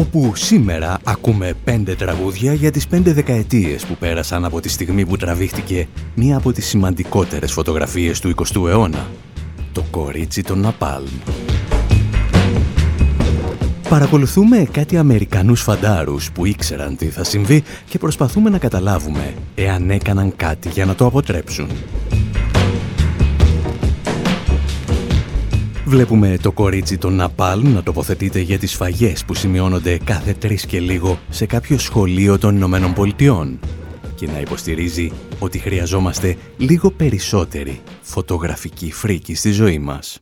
Όπου σήμερα ακούμε πέντε τραγούδια για τις πέντε δεκαετίες που πέρασαν από τη στιγμή που τραβήχτηκε μία από τις σημαντικότερες φωτογραφίες του 20ου αιώνα, το κορίτσι των Ναπάλμ. Παρακολουθούμε κάτι Αμερικανούς φαντάρους που ήξεραν τι θα συμβεί και προσπαθούμε να καταλάβουμε εάν έκαναν κάτι για να το αποτρέψουν. Βλέπουμε το κορίτσι των Ναπάλ να τοποθετείται για τις φαγές που σημειώνονται κάθε τρεις και λίγο σε κάποιο σχολείο των Ηνωμένων Πολιτειών και να υποστηρίζει ότι χρειαζόμαστε λίγο περισσότερη φωτογραφική φρίκη στη ζωή μας.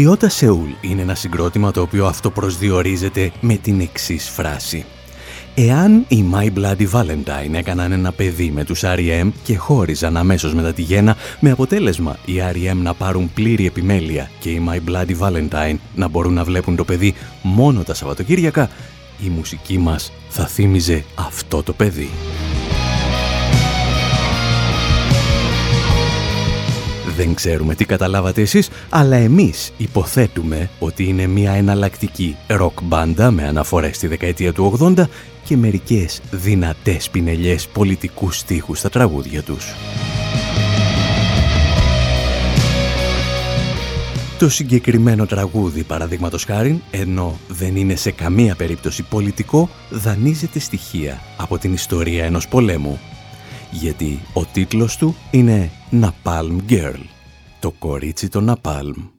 Λιώτα Σεούλ είναι ένα συγκρότημα το οποίο αυτοπροσδιορίζεται με την εξής φράση. Εάν οι My Bloody Valentine έκαναν ένα παιδί με τους R.E.M. και χώριζαν αμέσως μετά τη γέννα, με αποτέλεσμα οι R.E.M. να πάρουν πλήρη επιμέλεια και οι My Bloody Valentine να μπορούν να βλέπουν το παιδί μόνο τα Σαββατοκύριακα, η μουσική μας θα θύμιζε αυτό το παιδί. Δεν ξέρουμε τι καταλάβατε εσείς, αλλά εμείς υποθέτουμε ότι είναι μια εναλλακτική ροκ μπάντα με αναφορές στη δεκαετία του 80 και μερικές δυνατές πινελιές πολιτικούς στίχους στα τραγούδια τους. Το συγκεκριμένο τραγούδι, παραδείγματος χάρη, ενώ δεν είναι σε καμία περίπτωση πολιτικό, δανείζεται στοιχεία από την ιστορία ενός πολέμου γιατί ο τίτλος του είναι Napalm Girl, το κορίτσι των Napalm.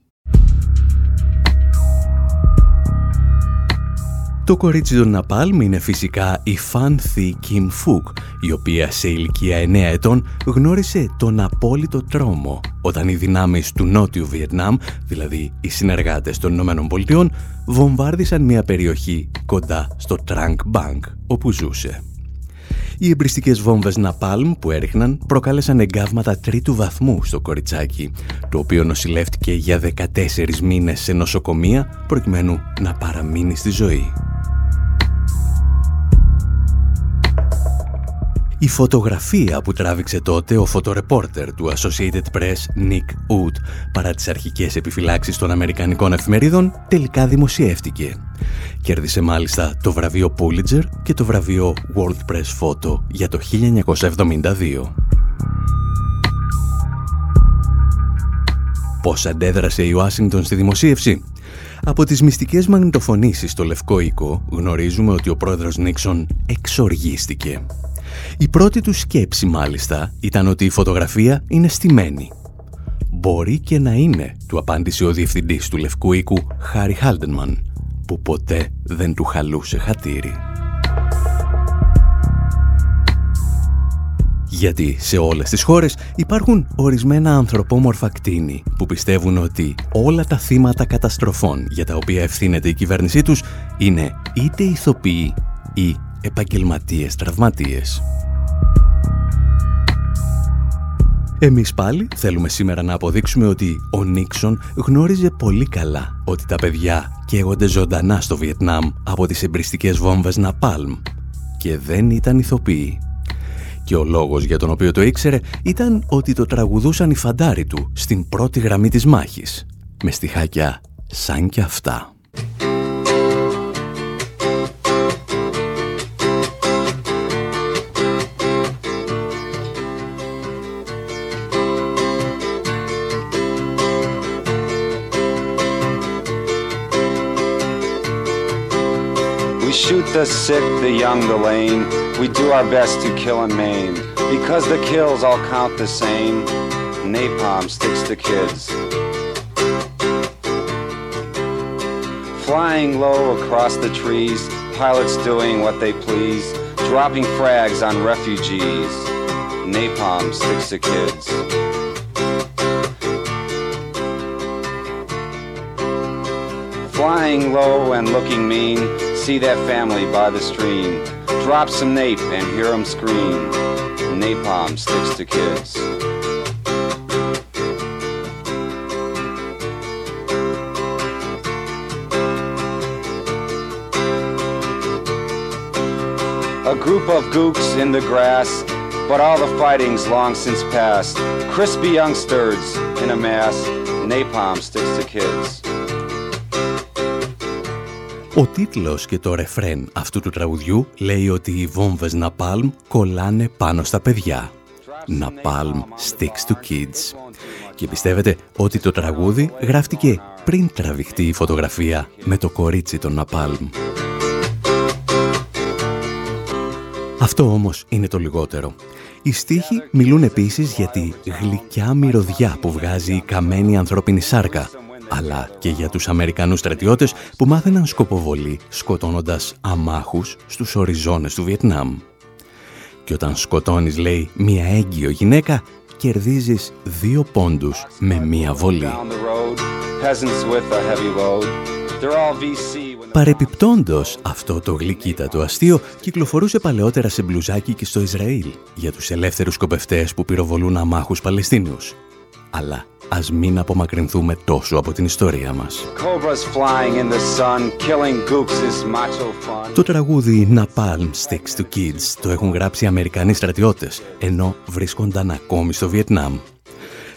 Το κορίτσι των Napalm είναι φυσικά η Fan Thi Kim Fook, η οποία σε ηλικία 9 ετών γνώρισε τον απόλυτο τρόμο όταν οι δυνάμεις του Νότιου Βιετνάμ, δηλαδή οι συνεργάτες των Ηνωμένων Πολιτειών, βομβάρδισαν μια περιοχή κοντά στο Trunk Bank όπου ζούσε. Οι εμπριστικές βόμβες Ναπάλμ που έριχναν προκάλεσαν εγκάβματα τρίτου βαθμού στο κοριτσάκι, το οποίο νοσηλεύτηκε για 14 μήνες σε νοσοκομεία προκειμένου να παραμείνει στη ζωή. Η φωτογραφία που τράβηξε τότε ο φωτορεπόρτερ του Associated Press Nick Wood παρά τις αρχικές επιφυλάξεις των Αμερικανικών εφημερίδων τελικά δημοσιεύτηκε. Κέρδισε μάλιστα το βραβείο Pulitzer και το βραβείο World Press Photo για το 1972. Πώς αντέδρασε η Ουάσιγκτον στη δημοσίευση; Από τις μυστικές μαγνητοφωνήσεις στο Λευκό Οίκο γνωρίζουμε ότι ο πρόεδρος Νίξον εξοργίστηκε. Η πρώτη του σκέψη μάλιστα ήταν ότι η φωτογραφία είναι στημένη. «Μπορεί και να είναι», του απάντησε ο διευθυντής του Λευκού Οίκου, Χάρι Χάλτενμαν, που ποτέ δεν του χαλούσε χατήρι. Γιατί σε όλες τις χώρες υπάρχουν ορισμένα ανθρωπόμορφα κτίνη που πιστεύουν ότι όλα τα θύματα καταστροφών για τα οποία ευθύνεται η κυβέρνησή τους είναι είτε ηθοποιοί ή επαγγελματίες τραυματίες. Εμείς πάλι θέλουμε σήμερα να αποδείξουμε ότι ο Νίξον γνώριζε πολύ καλά ότι τα παιδιά καίγονται ζωντανά στο Βιετνάμ από τις εμπριστικές βόμβες Ναπάλμ και δεν ήταν ηθοποιοί. Και ο λόγος για τον οποίο το ήξερε ήταν ότι το τραγουδούσαν οι φαντάροι του στην πρώτη γραμμή της μάχης, με στιχάκια σαν και αυτά. Shoot the sick, the young, the lame. We do our best to kill and maim. Because the kills all count the same. Napalm sticks to kids. Flying low across the trees, pilots doing what they please, dropping frags on refugees. Napalm sticks to kids. Flying low and looking mean, see that family by the stream. Drop some nape and hear them scream. Napalm sticks to kids. A group of gooks in the grass, but all the fighting's long since past. Crispy youngsters in a mass, napalm sticks to kids. Ο τίτλος και το ρεφρέν αυτού του τραγουδιού λέει ότι οι βόμβες Napalm κολλάνε πάνω στα παιδιά. Napalm sticks to kids. Και πιστεύετε ότι το τραγούδι γράφτηκε πριν τραβηχτεί η φωτογραφία με το κορίτσι των Napalm. Αυτό όμως είναι το λιγότερο. Οι στίχοι μιλούν επίσης για τη γλυκιά μυρωδιά που βγάζει η καμένη ανθρώπινη σάρκα αλλά και για τους Αμερικανούς στρατιώτες που μάθαιναν σκοποβολή σκοτώνοντας αμάχους στους οριζόνες του Βιετνάμ. Και όταν σκοτώνεις, λέει, μία έγκυο γυναίκα, κερδίζεις δύο πόντους με μία βολή. Παρεπιπτόντος, αυτό το γλυκύτατο αστείο κυκλοφορούσε παλαιότερα σε μπλουζάκι και στο Ισραήλ για τους ελεύθερους σκοπευτές που πυροβολούν αμάχους Παλαιστίνιους. Αλλά ας μην απομακρυνθούμε τόσο από την ιστορία μας. Το τραγούδι Napalm Sticks to Kids το έχουν γράψει Αμερικανοί στρατιώτες, ενώ βρίσκονταν ακόμη στο Βιετνάμ.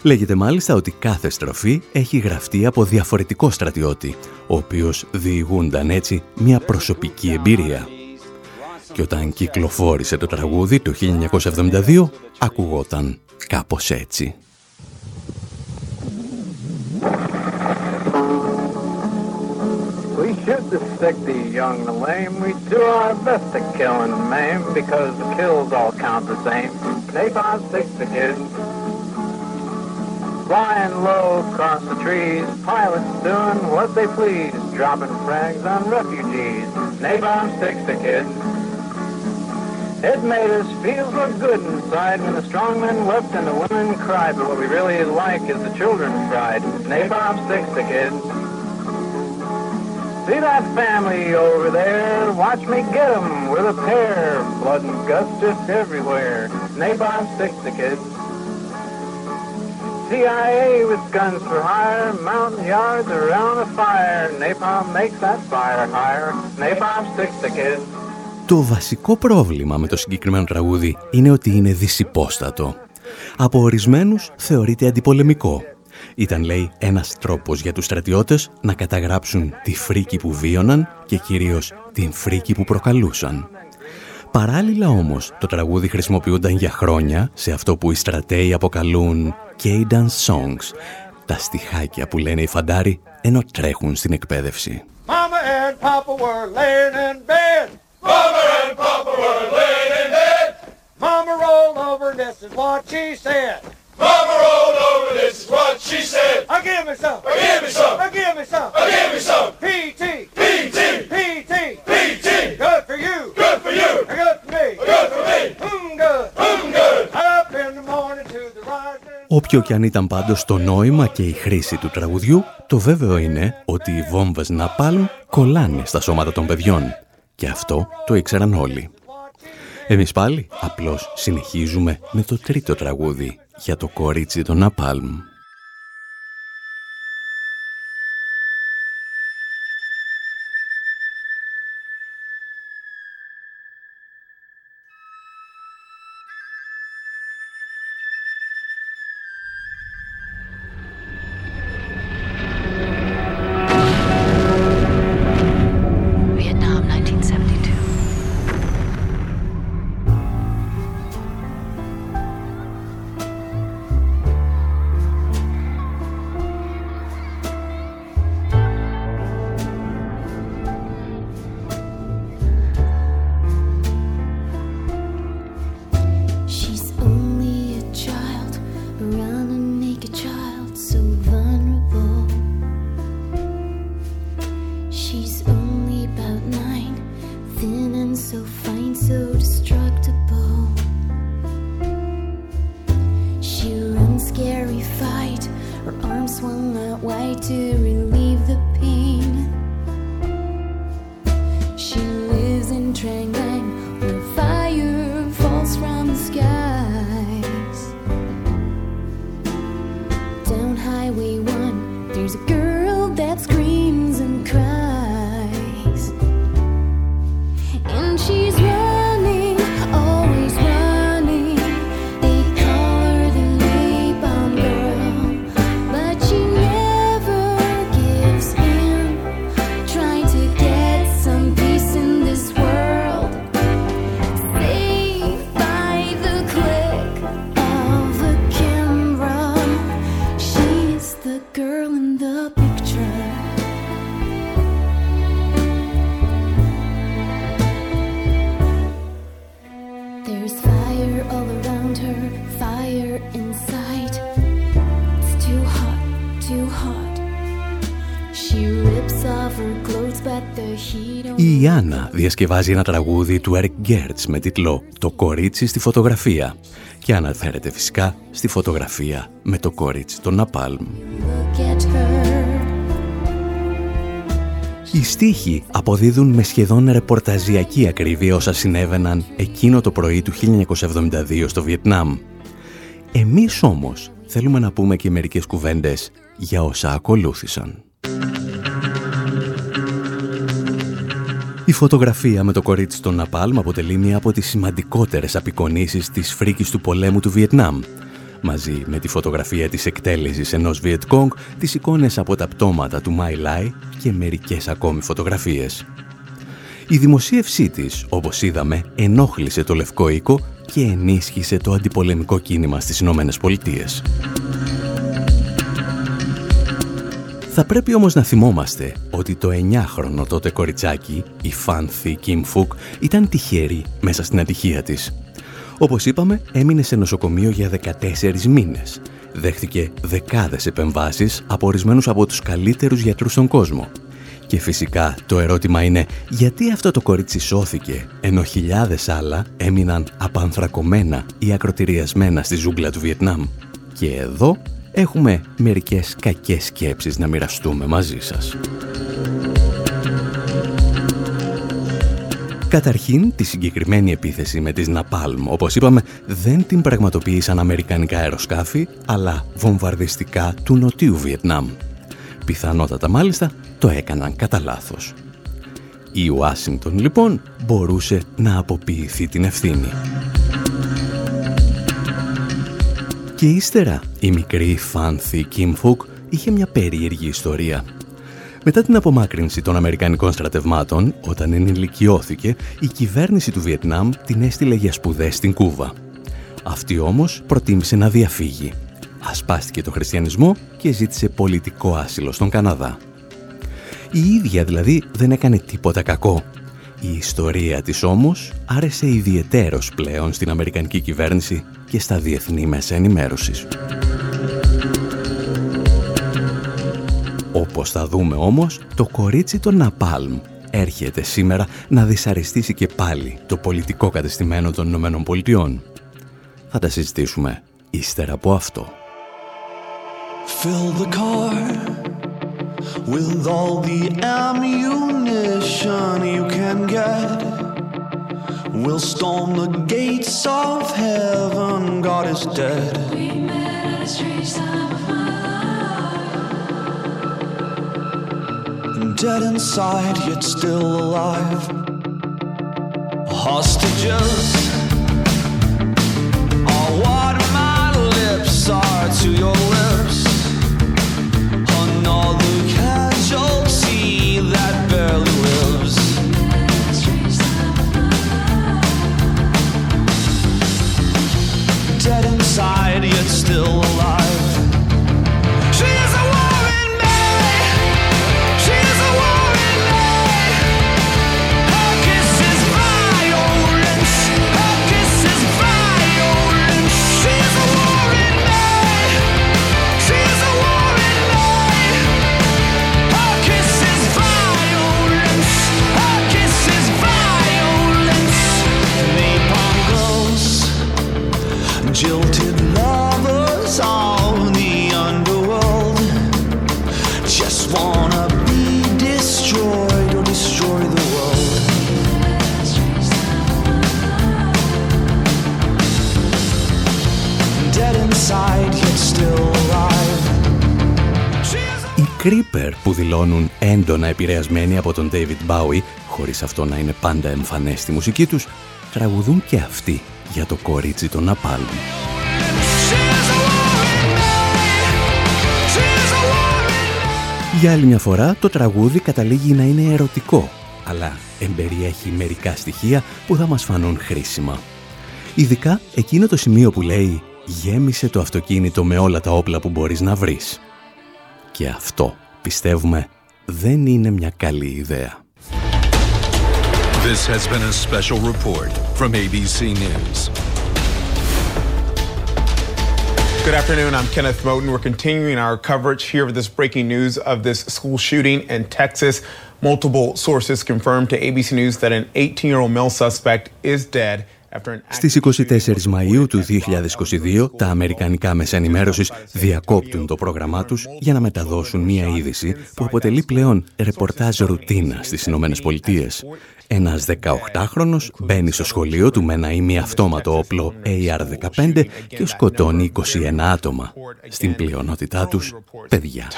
Λέγεται μάλιστα ότι κάθε στροφή έχει γραφτεί από διαφορετικό στρατιώτη, ο οποίος διηγούνταν έτσι μια προσωπική εμπειρία. Και όταν κυκλοφόρησε το τραγούδι το 1972, ακουγόταν κάπως έτσι. Shoot the sick, the young, and the lame. We do our best to kill and maim because the kills all count the same. Napalm sticks the kids. Flying low across the trees, pilots doing what they please, dropping frags on refugees. Napalm sticks the kids. It made us feel so good inside when the strong men wept and the women cried. But what we really like is the children's pride. Napalm sticks the kids. See that family over there? Watch me get 'em with a pair. Blood and guts just everywhere. Napalm sticks the kids. CIA with guns for hire, mountain yards around a fire. Napalm makes that fire higher. Napalm sticks the kids. Το βασικό πρόβλημα με το συγκεκριμένο τραγούδι είναι ότι είναι δυσυπόστατο. Από ορισμένου θεωρείται αντιπολεμικό. Ήταν, λέει, ένας τρόπος για τους στρατιώτες να καταγράψουν τη φρίκη που βίωναν και κυρίως την φρίκη που προκαλούσαν. Παράλληλα όμως, το τραγούδι χρησιμοποιούνταν για χρόνια σε αυτό που οι στρατέοι αποκαλούν Cadence Songs, τα στιχάκια που λένε οι φαντάροι ενώ τρέχουν στην εκπαίδευση. Mama and Papa were laying in bed. Mama and Papa were laying in bed. Mama rolled over and this is what she said. Mama rolled over, this is what she said. I give me some. I give me some. I give me some. I give me some. P.T. P.T. P.T. P.T. Good for you. Good for you. Good for me. Good for me. Mm, good. Mm, good. Up in the morning to the rising. Όποιο και αν ήταν πάντως το νόημα και η χρήση του τραγουδιού, το βέβαιο είναι ότι οι βόμβες Ναπάλμ κολλάνε στα σώματα των παιδιών. Και αυτό το ήξεραν όλοι. Εμείς πάλι απλώς συνεχίζουμε με το τρίτο τραγούδι για το κορίτσι των Ναπάλμ. Η διασκευάζει ένα τραγούδι του Eric Gertz με τίτλο «Το κορίτσι στη φωτογραφία» και αναφέρεται φυσικά στη φωτογραφία με το κορίτσι των Ναπάλμ. Οι στίχοι αποδίδουν με σχεδόν ρεπορταζιακή ακρίβεια όσα συνέβαιναν εκείνο το πρωί του 1972 στο Βιετνάμ. Εμείς όμως θέλουμε να πούμε και μερικές κουβέντες για όσα ακολούθησαν. Η φωτογραφία με το κορίτσι των Ναπάλμ αποτελεί μία από τις σημαντικότερες απεικονίσεις της φρίκης του πολέμου του Βιετνάμ. Μαζί με τη φωτογραφία της εκτέλεσης ενός Βιετκόγκ, τις εικόνες από τα πτώματα του Μάι Λάι και μερικές ακόμη φωτογραφίες. Η δημοσίευσή της, όπως είδαμε, ενόχλησε το Λευκό Οίκο και ενίσχυσε το αντιπολεμικό κίνημα στις Ηνωμένες Πολιτείες. Θα πρέπει όμως να θυμόμαστε ότι το 9χρονο τότε κοριτσάκι, η Φάνθη Κιμ Φουκ, ήταν τυχερή μέσα στην ατυχία της. Όπως είπαμε, έμεινε σε νοσοκομείο για 14 μήνες. Δέχτηκε δεκάδες επεμβάσεις από ορισμένους από τους καλύτερους γιατρούς στον κόσμο. Και φυσικά το ερώτημα είναι γιατί αυτό το κορίτσι σώθηκε ενώ χιλιάδες άλλα έμειναν απανθρακωμένα ή ακροτηριασμένα στη ζούγκλα του Βιετνάμ. Και εδώ έχουμε μερικές κακές σκέψεις να μοιραστούμε μαζί σας. Καταρχήν, τη συγκεκριμένη επίθεση με τις Ναπάλμ, όπως είπαμε, δεν την πραγματοποίησαν αμερικανικά αεροσκάφη, αλλά βομβαρδιστικά του Νοτιού Βιετνάμ. Πιθανότατα μάλιστα το έκαναν κατά λάθος. Η Ουάσιγκτον λοιπόν μπορούσε να αποποιηθεί την ευθύνη. Και ύστερα η μικρή Φάνθη Κιμ Φουκ είχε μια περίεργη ιστορία. Μετά την απομάκρυνση των Αμερικανικών στρατευμάτων, όταν ενηλικιώθηκε, η κυβέρνηση του Βιετνάμ την έστειλε για σπουδές στην Κούβα. Αυτή όμως προτίμησε να διαφύγει. Ασπάστηκε το χριστιανισμό και ζήτησε πολιτικό άσυλο στον Καναδά. Η ίδια δηλαδή δεν έκανε τίποτα κακό. Η ιστορία της όμως άρεσε ιδιαιτέρως πλέον στην Αμερικανική κυβέρνηση και στα διεθνή μέσα ενημέρωσης. Όπως θα δούμε όμως, το κορίτσι των Ναπάλμ έρχεται σήμερα να δυσαρεστήσει και πάλι το πολιτικό κατεστημένο των Ηνωμένων Πολιτειών. Θα τα συζητήσουμε ύστερα από αυτό. Fill the car with all the ammunition you can get. We'll storm the gates of heaven, God is dead. We met at a strange time of my dead inside, yet still alive. Hostages Creeper που δηλώνουν έντονα επηρεασμένοι από τον David Bowie, χωρίς αυτό να είναι πάντα εμφανές στη μουσική τους, τραγουδούν και αυτοί για το κορίτσι των Napalm. Για άλλη μια φορά, το τραγούδι καταλήγει να είναι ερωτικό, αλλά εμπεριέχει μερικά στοιχεία που θα μας φανούν χρήσιμα. Ειδικά εκείνο το σημείο που λέει «Γέμισε το αυτοκίνητο με όλα τα όπλα που μπορείς να βρεις». Και αυτό, πιστεύουμε, δεν είναι μια καλή ιδέα. This has been a special report from ABC News. Good afternoon. I'm Kenneth Moten. We're continuing our coverage here of this breaking news of this school shooting in Texas. Multiple sources confirmed to ABC News that an 18 year old male suspect is dead Στις 24 Μαΐου του 2022, τα Αμερικανικά Μέσα Ενημέρωσης διακόπτουν το πρόγραμμά τους για να μεταδώσουν μία είδηση που αποτελεί πλέον ρεπορτάζ ρουτίνας στις Ηνωμένες Πολιτείες. Ένας 18χρονος μπαίνει στο σχολείο του με ένα ημιαυτόματο όπλο AR-15 και σκοτώνει 21 άτομα. Στην πλειονότητά τους, παιδιά.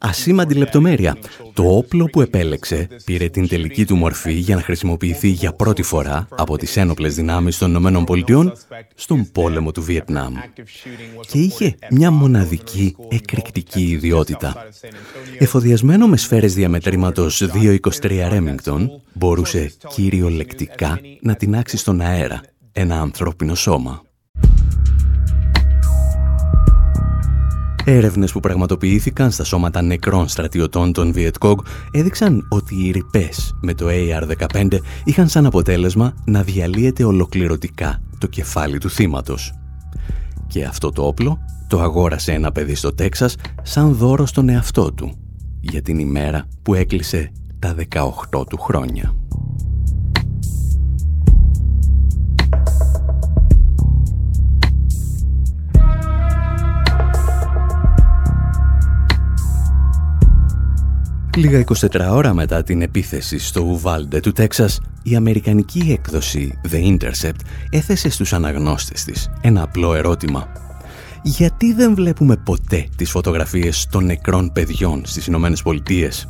Ασήμαντη λεπτομέρεια. Το όπλο που επέλεξε πήρε την τελική του μορφή για να χρησιμοποιηθεί για πρώτη φορά από τις ένοπλες δυνάμεις των ΗΠΑ στον πόλεμο του Βιετνάμ. Και είχε μια μοναδική εκρηκτική ιδιότητα. Εφοδιασμένο με σφαίρες διαμετρήματος το 223 Remington μπορούσε κυριολεκτικά να τεινάξει στον αέρα ένα ανθρώπινο σώμα. Έρευνες που πραγματοποιήθηκαν στα σώματα νεκρών στρατιωτών των Βιετκόγκ έδειξαν ότι οι ρηπές με το AR-15 είχαν σαν αποτέλεσμα να διαλύεται ολοκληρωτικά το κεφάλι του θύματος. Και αυτό το όπλο το αγόρασε ένα παιδί στο Τέξας σαν δώρο στον εαυτό του για την ημέρα που έκλεισε τα 18 του χρόνια. Λίγα 24 ώρα μετά την επίθεση στο Ουβάλντε του Τέξας, η αμερικανική έκδοση The Intercept έθεσε στους αναγνώστες της ένα απλό ερώτημα. Γιατί δεν βλέπουμε ποτέ τις φωτογραφίες των νεκρών παιδιών στις Ηνωμένες Πολιτείες;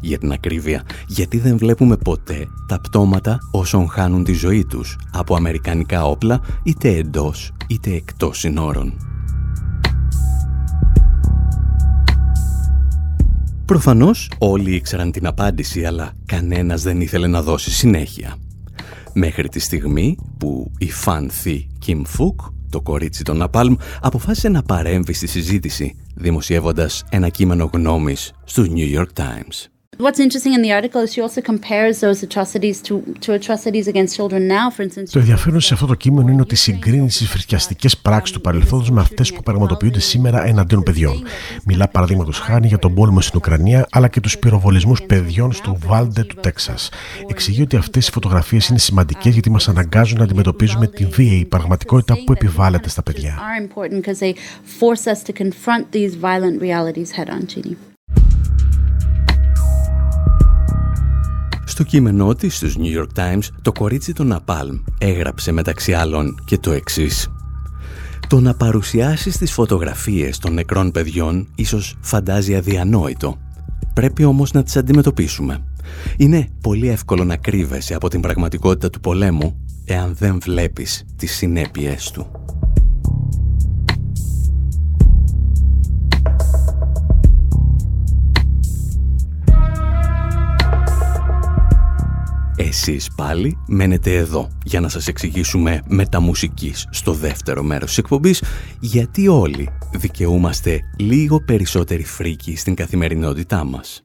Για την ακρίβεια, γιατί δεν βλέπουμε ποτέ τα πτώματα όσων χάνουν τη ζωή τους από αμερικανικά όπλα είτε εντός είτε εκτός συνόρων; Προφανώς όλοι ήξεραν την απάντηση, αλλά κανένας δεν ήθελε να δώσει συνέχεια. Μέχρι τη στιγμή που η φανθή Kim Φουκ, το κορίτσι των Ναπάλμ, αποφάσισε να παρέμβει στη συζήτηση, δημοσιεύοντας ένα κείμενο γνώμης στους New York Times. What's interesting in the article is she also compares those atrocities to, to atrocities against children now, for instance. Το ενδιαφέρον σε αυτό το κείμενο είναι ότι συγκρίνει τις φρικιαστικές πράξεις του παρελθόντος με αυτές που πραγματοποιούνται σήμερα εναντίον παιδιών. Μιλά παραδείγματος χάρη για τον πόλεμο στην Ουκρανία αλλά και τους πυροβολισμούς παιδιών στο Βάλντε του Τέξας. Εξηγεί ότι αυτές οι φωτογραφίες είναι σημαντικές γιατί μας αναγκάζουν να αντιμετωπίζουμε την βίαιη πραγματικότητα που επιβάλλεται στα παιδιά. Στο κείμενό της στους New York Times, το κορίτσι των Ναπάλμ έγραψε μεταξύ άλλων και το εξής. Το να παρουσιάσεις τις φωτογραφίες των νεκρών παιδιών ίσως φαντάζει αδιανόητο. Πρέπει όμως να τις αντιμετωπίσουμε. Είναι πολύ εύκολο να κρύβεσαι από την πραγματικότητα του πολέμου εάν δεν βλέπεις τις συνέπειες του. Εσείς πάλι μένετε εδώ για να σας εξηγήσουμε μεταμουσικής στο δεύτερο μέρος της εκπομπής γιατί όλοι δικαιούμαστε λίγο περισσότερη φρίκη στην καθημερινότητά μας.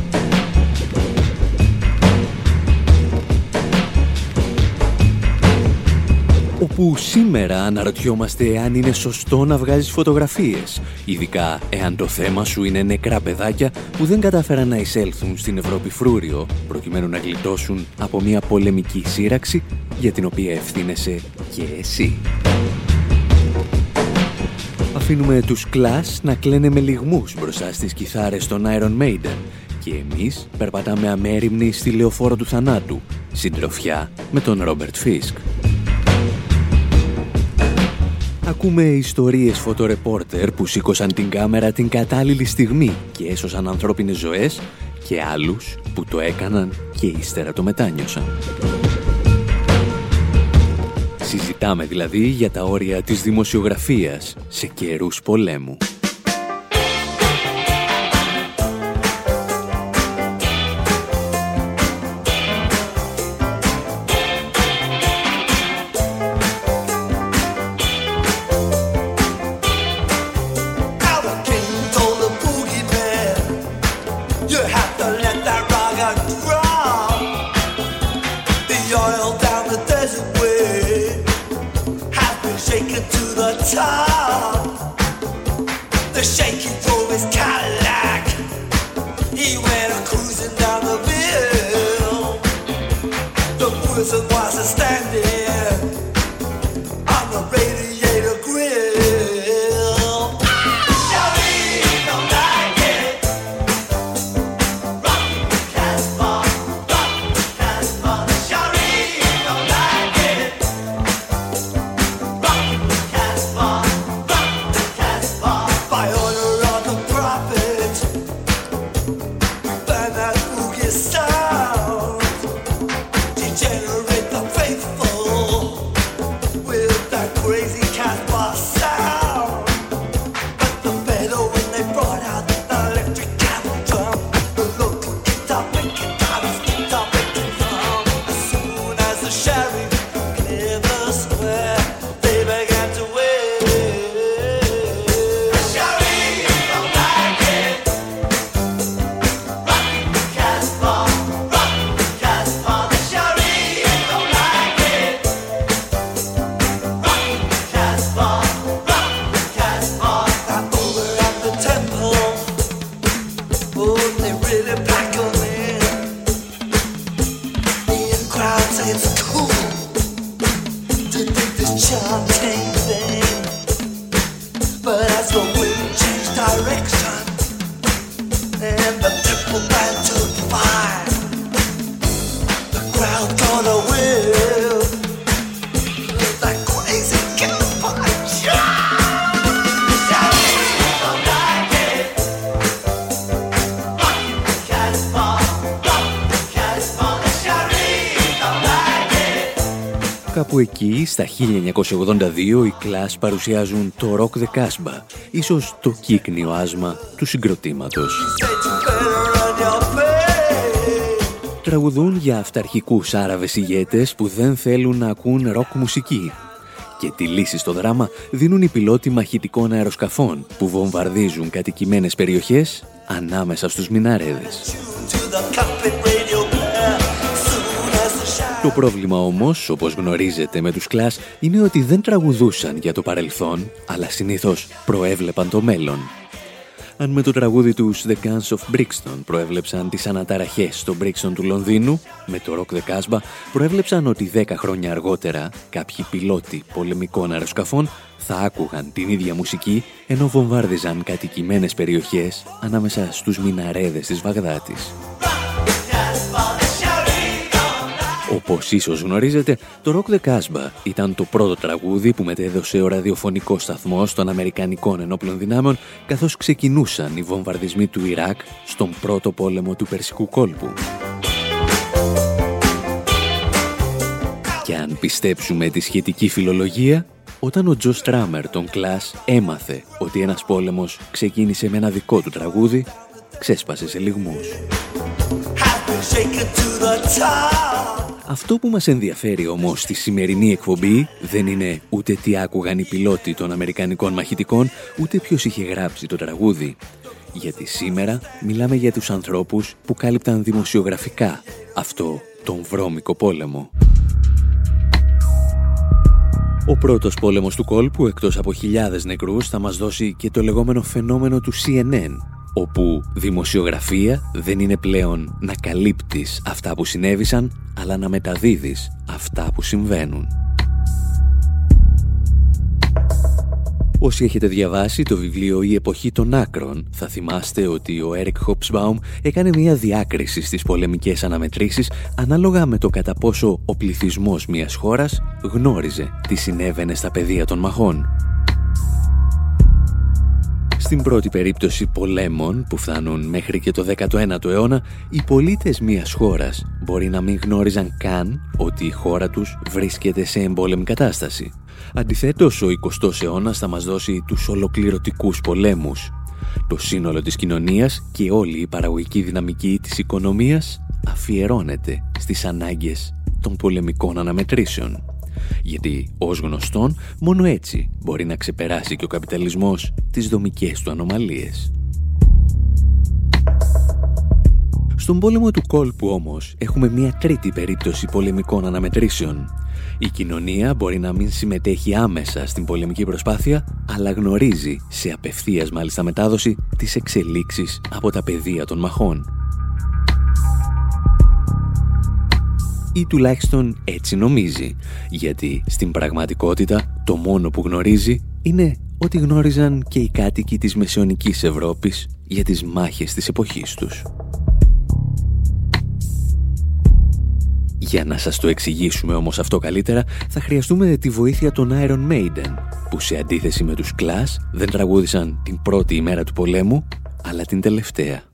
Όπου σήμερα αναρωτιόμαστε αν είναι σωστό να βγάζεις φωτογραφίες, ειδικά εάν το θέμα σου είναι νεκρά παιδάκια που δεν κατάφεραν να εισέλθουν στην Ευρώπη φρούριο, προκειμένου να γλιτώσουν από μια πολεμική σύραξη για την οποία ευθύνεσαι και εσύ. Αφήνουμε τους κλάς να κλαίνε με λιγμούς μπροστά στις κιθάρες των Iron Maiden και εμείς περπατάμε αμέριμνοι στη λεωφόρο του θανάτου, συντροφιά με τον Ρόμπερτ Φίσκ. Ακούμε ιστορίες φωτορεπόρτερ που σήκωσαν την κάμερα την κατάλληλη στιγμή και έσωσαν ανθρώπινες ζωές και άλλους που το έκαναν και ύστερα το μετάνιωσαν. Συζητάμε δηλαδή για τα όρια της δημοσιογραφίας σε καιρούς πολέμου. 1982, οι Clash παρουσιάζουν το Rock the Casbah, ίσως το κύκνιο άσμα του συγκροτήματος. Τραγουδούν για αυταρχικούς Άραβες ηγέτες που δεν θέλουν να ακούν ροκ μουσική. Και τη λύση στο δράμα δίνουν οι πιλότοι μαχητικών αεροσκαφών που βομβαρδίζουν κατοικημένες περιοχές ανάμεσα στους μιναρέδες. Το πρόβλημα όμως, όπως γνωρίζετε με τους κλάς, είναι ότι δεν τραγουδούσαν για το παρελθόν, αλλά συνήθως προέβλεπαν το μέλλον. Αν με το τραγούδι τους The Guns of Brixton προέβλεψαν τις αναταραχές στο Brixton του Λονδίνου, με το Rock the Casbah προέβλεψαν ότι 10 χρόνια αργότερα κάποιοι πιλότοι πολεμικών αεροσκαφών θα άκουγαν την ίδια μουσική ενώ βομβάρδιζαν κατοικημένες περιοχές ανάμεσα στους μιναρέδες της Βαγδάτης. Όπως ίσως γνωρίζετε, το Rock the Casbah ήταν το πρώτο τραγούδι που μετέδωσε ο ραδιοφωνικός σταθμός των Αμερικανικών Ενόπλων Δυνάμεων καθώς ξεκινούσαν οι βομβαρδισμοί του Ιράκ στον πρώτο πόλεμο του Περσικού κόλπου. Και αν πιστέψουμε τη σχετική φιλολογία, Όταν ο Τζο Στράμερ των Κλάς έμαθε ότι ένας πόλεμος ξεκίνησε με ένα δικό του τραγούδι, ξέσπασε σε λιγμούς. Αυτό που μας ενδιαφέρει όμως στη σημερινή εκπομπή δεν είναι ούτε τι άκουγαν οι πιλότοι των Αμερικανικών μαχητικών, ούτε ποιος είχε γράψει το τραγούδι. Γιατί σήμερα μιλάμε για τους ανθρώπους που κάλυπταν δημοσιογραφικά αυτό τον βρώμικο πόλεμο. Ο πρώτος πόλεμος του κόλπου, εκτός από χιλιάδες νεκρούς, θα μας δώσει και το λεγόμενο φαινόμενο του CNN, όπου δημοσιογραφία δεν είναι πλέον να καλύπτεις αυτά που συνέβησαν, αλλά να μεταδίδεις αυτά που συμβαίνουν. Όσοι έχετε διαβάσει το βιβλίο «Η εποχή των άκρων» θα θυμάστε ότι ο Έρικ Χόψμπαουμ έκανε μια διάκριση στις πολεμικές αναμετρήσεις ανάλογα με το κατά πόσο ο πληθυσμός μιας χώρας γνώριζε τι συνέβαινε στα πεδία των μαχών. Στην πρώτη περίπτωση πολέμων που φτάνουν μέχρι και το 19ο αιώνα, οι πολίτες μιας χώρας μπορεί να μην γνώριζαν καν ότι η χώρα τους βρίσκεται σε εμπόλεμη κατάσταση. Αντιθέτως, ο 20ος αιώνας θα μας δώσει τους ολοκληρωτικούς πολέμους. Το σύνολο της κοινωνίας και όλη η παραγωγική δυναμική της οικονομίας αφιερώνεται στις ανάγκες των πολεμικών αναμετρήσεων. Γιατί, ως γνωστόν, μόνο έτσι μπορεί να ξεπεράσει και ο καπιταλισμός τις δομικές του ανομαλίες. Στον πόλεμο του κόλπου όμως έχουμε μια τρίτη περίπτωση πολεμικών αναμετρήσεων. Η κοινωνία μπορεί να μην συμμετέχει άμεσα στην πολεμική προσπάθεια, αλλά γνωρίζει σε απευθείας μάλιστα μετάδοση τις εξελίξεις από τα πεδία των μαχών. Ή τουλάχιστον έτσι νομίζει, γιατί στην πραγματικότητα το μόνο που γνωρίζει είναι ότι γνώριζαν και οι κάτοικοι της μεσαιωνικής Ευρώπης για τις μάχες της εποχής τους. Για να σας το εξηγήσουμε όμως αυτό καλύτερα, θα χρειαστούμε τη βοήθεια των Iron Maiden, που σε αντίθεση με τους Clash δεν τραγούδησαν την πρώτη ημέρα του πολέμου, αλλά την τελευταία.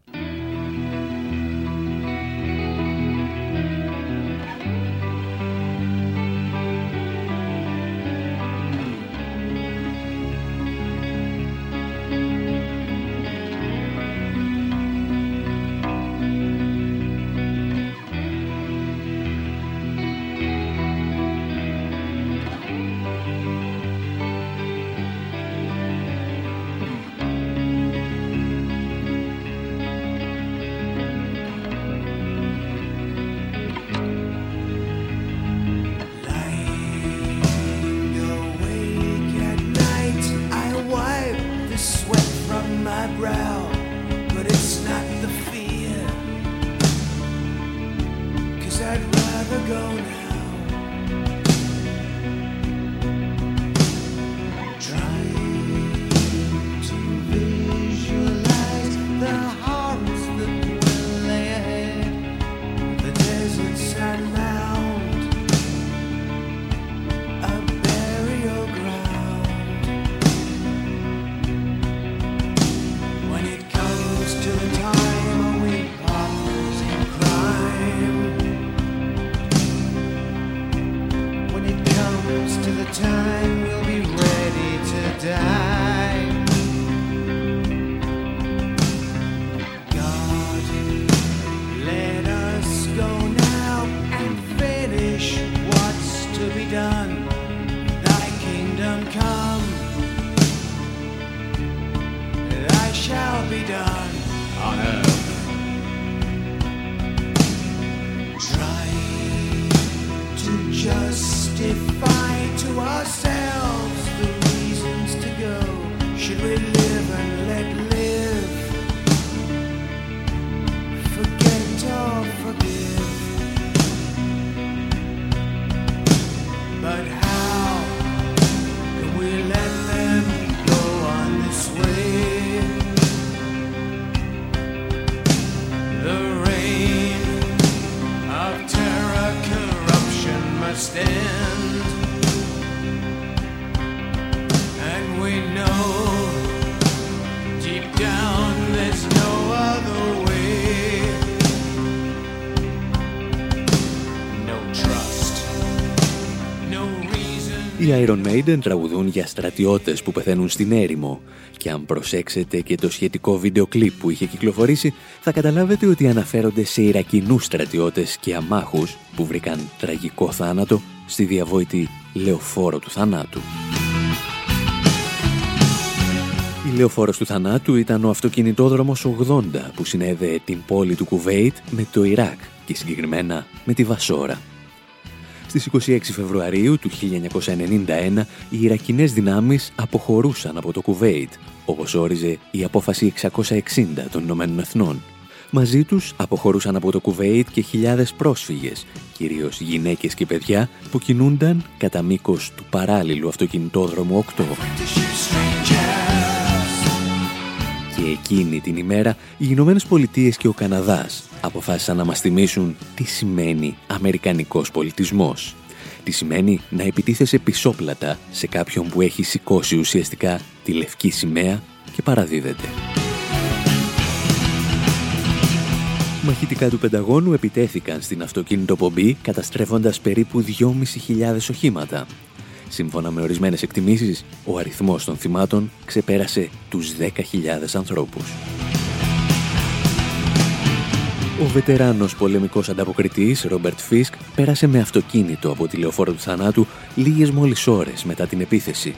Iron Maiden τραγουδούν για στρατιώτες που πεθαίνουν στην έρημο και αν προσέξετε και το σχετικό βίντεο κλιπ που είχε κυκλοφορήσει θα καταλάβετε ότι αναφέρονται σε Ιρακινούς στρατιώτες και αμάχους που βρήκαν τραγικό θάνατο στη διαβόητη λεωφόρο του θανάτου. Η λεωφόρος του θανάτου ήταν ο αυτοκινητόδρομος 80 που συνέδεε την πόλη του Κουβέιτ με το Ιράκ και συγκεκριμένα με τη Βασόρα. Στις 26 Φεβρουαρίου του 1991 οι Ιρακινές δυνάμεις αποχωρούσαν από το Κουβέιτ, όπως όριζε η απόφαση 660 των Ηνωμένων Εθνών. Μαζί τους αποχωρούσαν από το Κουβέιτ και χιλιάδες πρόσφυγες, κυρίως γυναίκες και παιδιά που κινούνταν κατά μήκος του παράλληλου αυτοκινητόδρομου 8. Και εκείνη την ημέρα οι Ηνωμένες Πολιτείες και ο Καναδάς αποφάσισαν να μας θυμίσουν τι σημαίνει αμερικανικός πολιτισμός. Τι σημαίνει να επιτίθεσαι πισόπλατα σε κάποιον που έχει σηκώσει ουσιαστικά τη λευκή σημαία και παραδίδεται. Μαχητικά του Πενταγώνου επιτέθηκαν στην αυτοκίνητο πομπή καταστρέφοντας περίπου 2.500 οχήματα Σύμφωνα με ορισμένες εκτιμήσεις, ο αριθμός των θυμάτων ξεπέρασε τους 10.000 ανθρώπους. Ο βετεράνος πολεμικός ανταποκριτής Ρόμπερτ Φίσκ πέρασε με αυτοκίνητο από τη λεωφόρο του θανάτου λίγες μόλις ώρες μετά την επίθεση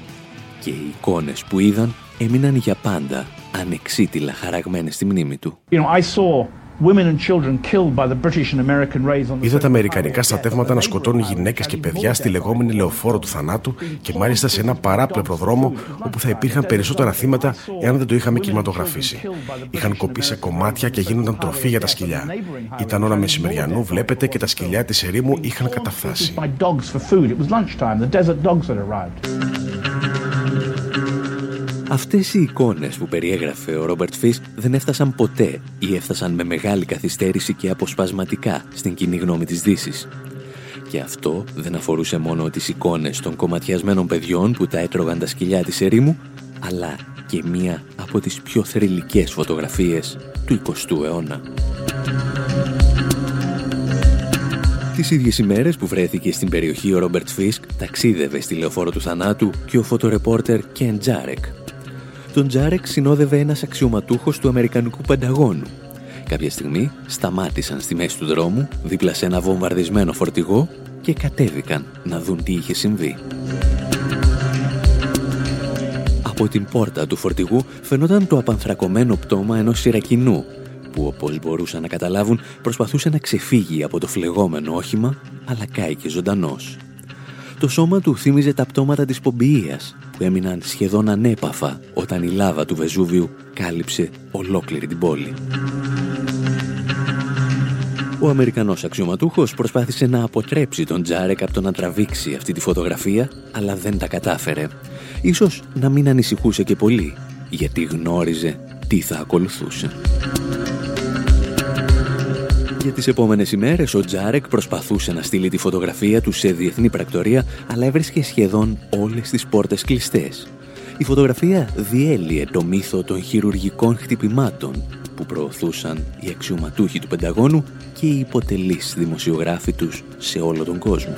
και οι εικόνες που είδαν έμειναν για πάντα ανεξίτηλα χαραγμένες στη μνήμη του. Είδα τα αμερικανικά στρατεύματα να σκοτώνουν γυναίκες και παιδιά στη λεγόμενη λεωφόρο του θανάτου και μάλιστα σε ένα παράπλευρο δρόμο όπου θα υπήρχαν περισσότερα θύματα εάν δεν το είχαμε κινηματογραφήσει. Είχαν κοπεί σε κομμάτια και γίνονταν τροφή για τα σκυλιά. Ήταν ώρα μεσημεριανού, βλέπετε, και τα σκυλιά της ερήμου είχαν καταφθάσει. Αυτές οι εικόνες που περιέγραφε ο Ρόμπερτ Φίσκ δεν έφτασαν ποτέ ή έφτασαν με μεγάλη καθυστέρηση και αποσπασματικά στην κοινή γνώμη της δύσης. Και αυτό δεν αφορούσε μόνο τις εικόνες των κομματιασμένων παιδιών που τα έτρωγαν τα σκυλιά της ερήμου, αλλά και μία από τις πιο θρηλυκές φωτογραφίες του 20ου αιώνα. Τις ίδιες ημέρες που βρέθηκε στην περιοχή ο Ρόμπερτ Φίσκ ταξίδευε στη λεωφόρο του θανάτου και ο φωτορεπόρτερ Κεν Τζάρεκ, τον Τζάρεκ συνόδευε ένας αξιωματούχος του Αμερικανικού Πενταγώνου. Κάποια στιγμή σταμάτησαν στη μέση του δρόμου, δίπλα σε ένα βομβαρδισμένο φορτηγό και κατέβηκαν να δουν τι είχε συμβεί. Από την πόρτα του φορτηγού φαινόταν το απανθρακωμένο πτώμα ενός Ιρακινού που όπως μπορούσαν να καταλάβουν προσπαθούσε να ξεφύγει από το φλεγόμενο όχημα αλλά κάηκε ζωντανός. Το σώμα του θύμιζε τα πτώματα της Πομπιείας που έμειναν σχεδόν ανέπαφα όταν η λάβα του Βεζούβιου κάλυψε ολόκληρη την πόλη. Ο Αμερικανός αξιωματούχος προσπάθησε να αποτρέψει τον Τζάρεκ από το να τραβήξει αυτή τη φωτογραφία, αλλά δεν τα κατάφερε. Ίσως να μην ανησυχούσε και πολύ, γιατί γνώριζε τι θα ακολουθούσε. Για τις επόμενες ημέρες ο Τζάρεκ προσπαθούσε να στείλει τη φωτογραφία του σε διεθνή πρακτορία, αλλά έβρισκε σχεδόν όλες τις πόρτες κλειστές. Η φωτογραφία διέλυε το μύθο των χειρουργικών χτυπημάτων που προωθούσαν οι αξιωματούχοι του Πενταγώνου και οι υποτελείς δημοσιογράφοι τους σε όλο τον κόσμο.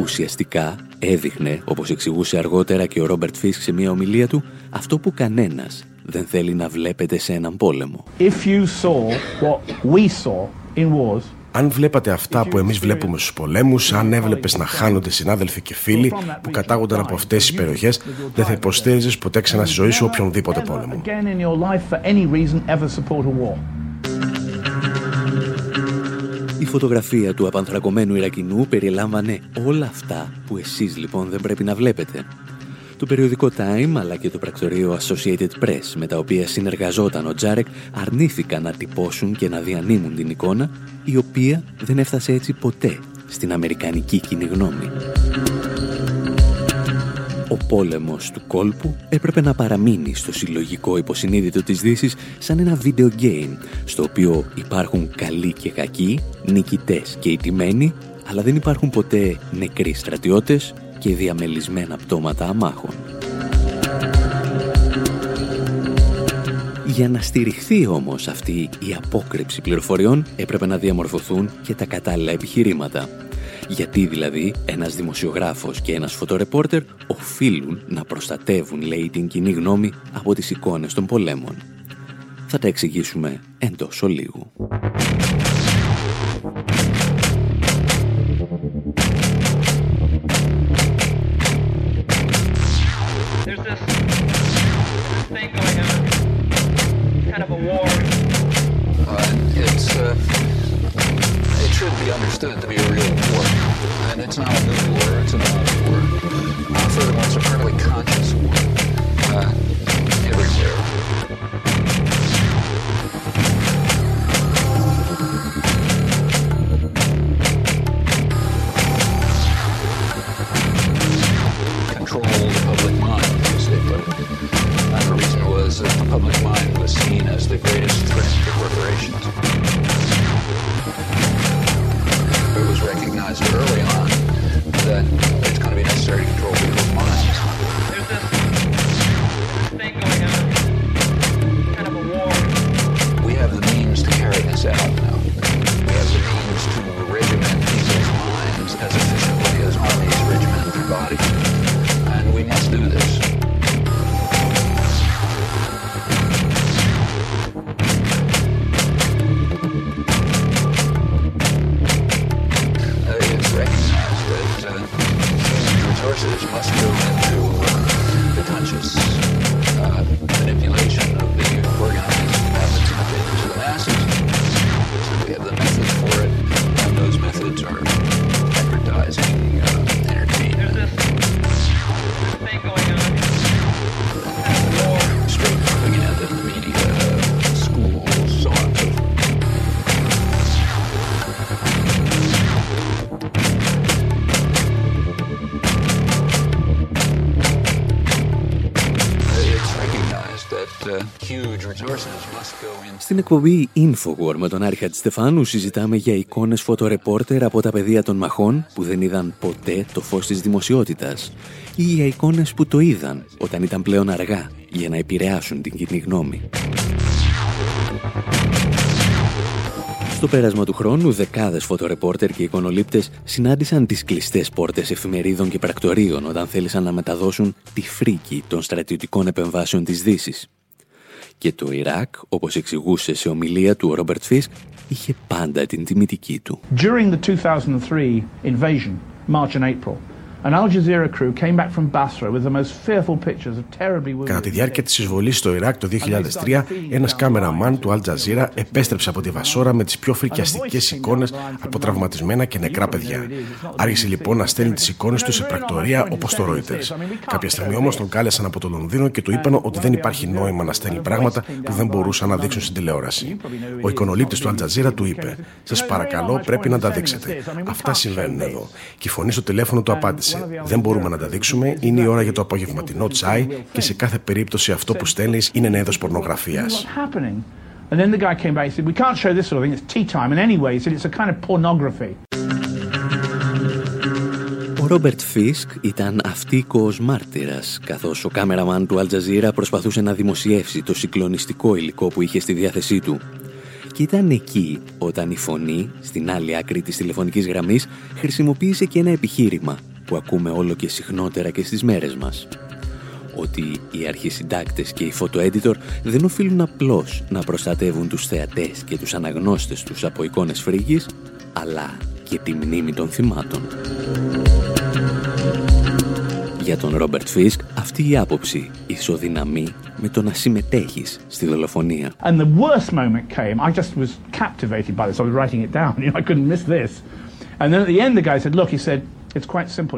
Ουσιαστικά έδειχνε, όπως εξηγούσε αργότερα και ο Ρόμπερτ Φίσκ σε μια ομιλία του, αυτό που κανένας δεν θέλει να βλέπετε σε έναν πόλεμο. αν βλέπατε αυτά που εμείς βλέπουμε στους πολέμους, αν έβλεπες να χάνονται συνάδελφοι και φίλοι που κατάγονταν από αυτές τις περιοχές, δεν θα υποστήριζες ποτέ ξανά στη ζωή σου οποιονδήποτε πόλεμο. Η φωτογραφία του απανθρακωμένου Ιρακινού περιλάμβανε όλα αυτά που εσείς λοιπόν δεν πρέπει να βλέπετε. Το περιοδικό Time αλλά και το πρακτορείο Associated Press με τα οποία συνεργαζόταν ο Τζάρεκ αρνήθηκαν να τυπώσουν και να διανύμουν την εικόνα η οποία δεν έφτασε έτσι ποτέ στην αμερικανική κοινή γνώμη. Ο πόλεμος του κόλπου έπρεπε να παραμείνει στο συλλογικό υποσυνείδητο της δύσης σαν ένα video game στο οποίο υπάρχουν καλοί και κακοί, νικητές και ιτημένοι αλλά δεν υπάρχουν ποτέ νεκροί στρατιώτες και διαμελισμένα πτώματα αμάχων. Για να στηριχθεί όμως αυτή η απόκρυψη πληροφοριών έπρεπε να διαμορφωθούν και τα κατάλληλα επιχειρήματα. Γιατί δηλαδή ένας δημοσιογράφος και ένας φωτορεπόρτερ οφείλουν να προστατεύουν, λέει, την κοινή γνώμη από τις εικόνες των πολέμων. Θα τα εξηγήσουμε εντός ολίγου. Στην εκπομπή Infowar με τον Άρχα Στεφάνου συζητάμε για εικόνες φωτορεπόρτερ από τα πεδία των μαχών που δεν είδαν ποτέ το φως της δημοσιότητας ή για εικόνες που το είδαν όταν ήταν πλέον αργά για να επηρεάσουν την κοινή γνώμη. Στο πέρασμα του χρόνου, δεκάδες φωτορεπόρτερ και εικονολήπτες συνάντησαν τις κλειστές πόρτες εφημερίδων και πρακτορείων όταν θέλησαν να μεταδώσουν τη φρίκη των στρατιωτικών επεμβάσεων της Δύσης. Και το Ιράκ, όπως εξηγούσε σε ομιλία του ο Ρόμπερτ Φίσκ, είχε πάντα την τιμητική του. During the 2003 invasion, March and April, Κατά τη διάρκεια της εισβολής στο Ιράκ το 2003, ένας κάμεραμαν του Al Jazeera επέστρεψε από τη Βασόρα με τις πιο φρικιαστικές εικόνες από τραυματισμένα και νεκρά παιδιά. Άρχισε λοιπόν να στέλνει τις εικόνες του σε πρακτορία όπως το Reuters. Κάποια στιγμή όμως τον κάλεσαν από το Λονδίνο και του είπαν ότι δεν υπάρχει νόημα να στέλνει πράγματα που δεν μπορούσαν να δείξουν στην τηλεόραση. Ο εικονολήπτη του Al Jazeera του είπε: Σας παρακαλώ, πρέπει να τα δείξετε. Αυτά συμβαίνουν εδώ. Και η φωνή στο τηλέφωνο του απάντησε. Δεν μπορούμε να τα δείξουμε. Είναι η ώρα για το απογευματινό τσάι και σε κάθε περίπτωση αυτό που στέλνεις είναι ένα είδος πορνογραφίας. And then the guy came back and said, We can't show this sort of thing, it's tea time. And anyway, he said, It's a kind of pornography. Ο Ρόμπερτ Φίσκ ήταν αυτίκος μάρτυρας, καθώς ο κάμεραμαν του Αλτζαζίρα προσπαθούσε να δημοσιεύσει το συγκλονιστικό υλικό που είχε στη διάθεσή του και ήταν εκεί όταν η φωνή, στην άλλη άκρη της τηλεφωνικής γραμμής, χρησιμοποίησε και ένα επιχείρημα που ακούμε όλο και συχνότερα και στις μέρες μας. Ότι οι αρχισυντάκτες και οι φωτοέντιτορ δεν οφείλουν απλώς να προστατεύουν τους θεατές και τους αναγνώστες τους από εικόνες φρίγης, αλλά και τη μνήμη των θυμάτων. Για τον Ρόμπερτ Φίσκ, αυτή η άποψη ισοδυναμεί με το να συμμετέχεις στη δολοφονία. And the worst moment came, I just was captivated by this, I was writing it down, you know, I couldn't miss this. And then at the end the guy said, look, he said,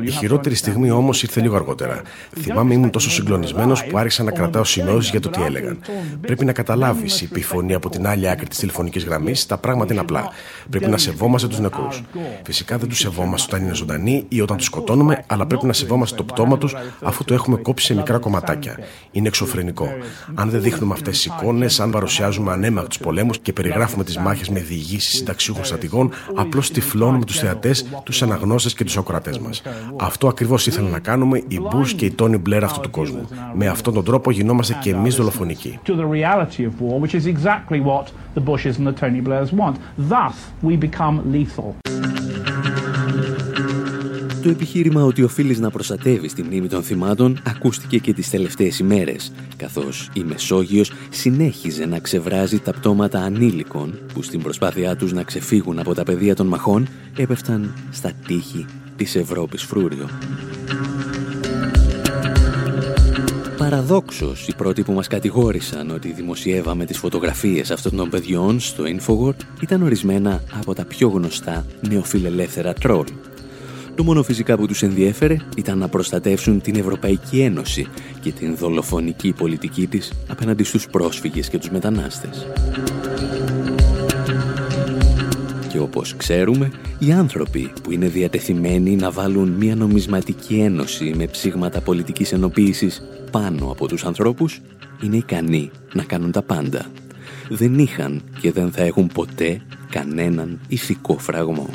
η χειρότερη στιγμή όμως ήρθε λίγο αργότερα. Θυμάμαι ήμουν τόσο συγκλονισμένος που άρχισα να κρατάω σημειώσει για το τι έλεγαν. Πρέπει να καταλάβεις, είπε η φωνή από την άλλη άκρη της τηλεφωνικής γραμμής, τα πράγματα είναι απλά. Πρέπει να σεβόμαστε τους νεκρούς. Φυσικά δεν τους σεβόμαστε όταν είναι ζωντανοί ή όταν τους σκοτώνουμε, αλλά πρέπει να σεβόμαστε το πτώμα τους αφού το έχουμε κόψει σε μικρά κομματάκια. Είναι εξωφρενικό. Αν δεν δείχνουμε αυτές τις εικόνες, αν παρουσιάζουμε ανέμακ τους πολέμους και περιγράφουμε τις μάχες με διηγήσεις συνταξιούχων στρατηγών, απλώς τυφλώνουμε τους θεατές, τους αναγνώστες και τους ακροατέ. Αυτό ακριβώς ήθελαν να κάνουμε οι Μπούς και οι Τόνι Μπλερ αυτού του κόσμου. Με αυτόν τον τρόπο γινόμαστε και εμείς δολοφονικοί. Το επιχείρημα ότι οφείλεις να προστατεύεις τη μνήμη των θυμάτων ακούστηκε και τις τελευταίες ημέρες, καθώς η Μεσόγειος συνέχιζε να ξεβράζει τα πτώματα ανήλικων που στην προσπάθειά τους να ξεφύγουν από τα πεδία των μαχών έπεφταν στα τείχη της Ευρώπης φρούριο. Παραδόξως, οι πρώτοι που μας κατηγόρησαν ότι δημοσιεύαμε τις φωτογραφίες αυτών των παιδιών στο Infowar ήταν ορισμένα από τα πιο γνωστά νεοφιλελεύθερα τρόλ. Το μόνο φυσικά που τους ενδιέφερε ήταν να προστατεύσουν την Ευρωπαϊκή Ένωση και την δολοφονική πολιτική της απέναντι στους πρόσφυγες και τους μετανάστες. Και όπως ξέρουμε, οι άνθρωποι που είναι διατεθειμένοι να βάλουν μια νομισματική ένωση με ψήγματα πολιτικής ενοποίησης πάνω από τους ανθρώπους, είναι ικανοί να κάνουν τα πάντα. Δεν είχαν και δεν θα έχουν ποτέ κανέναν ηθικό φραγμό.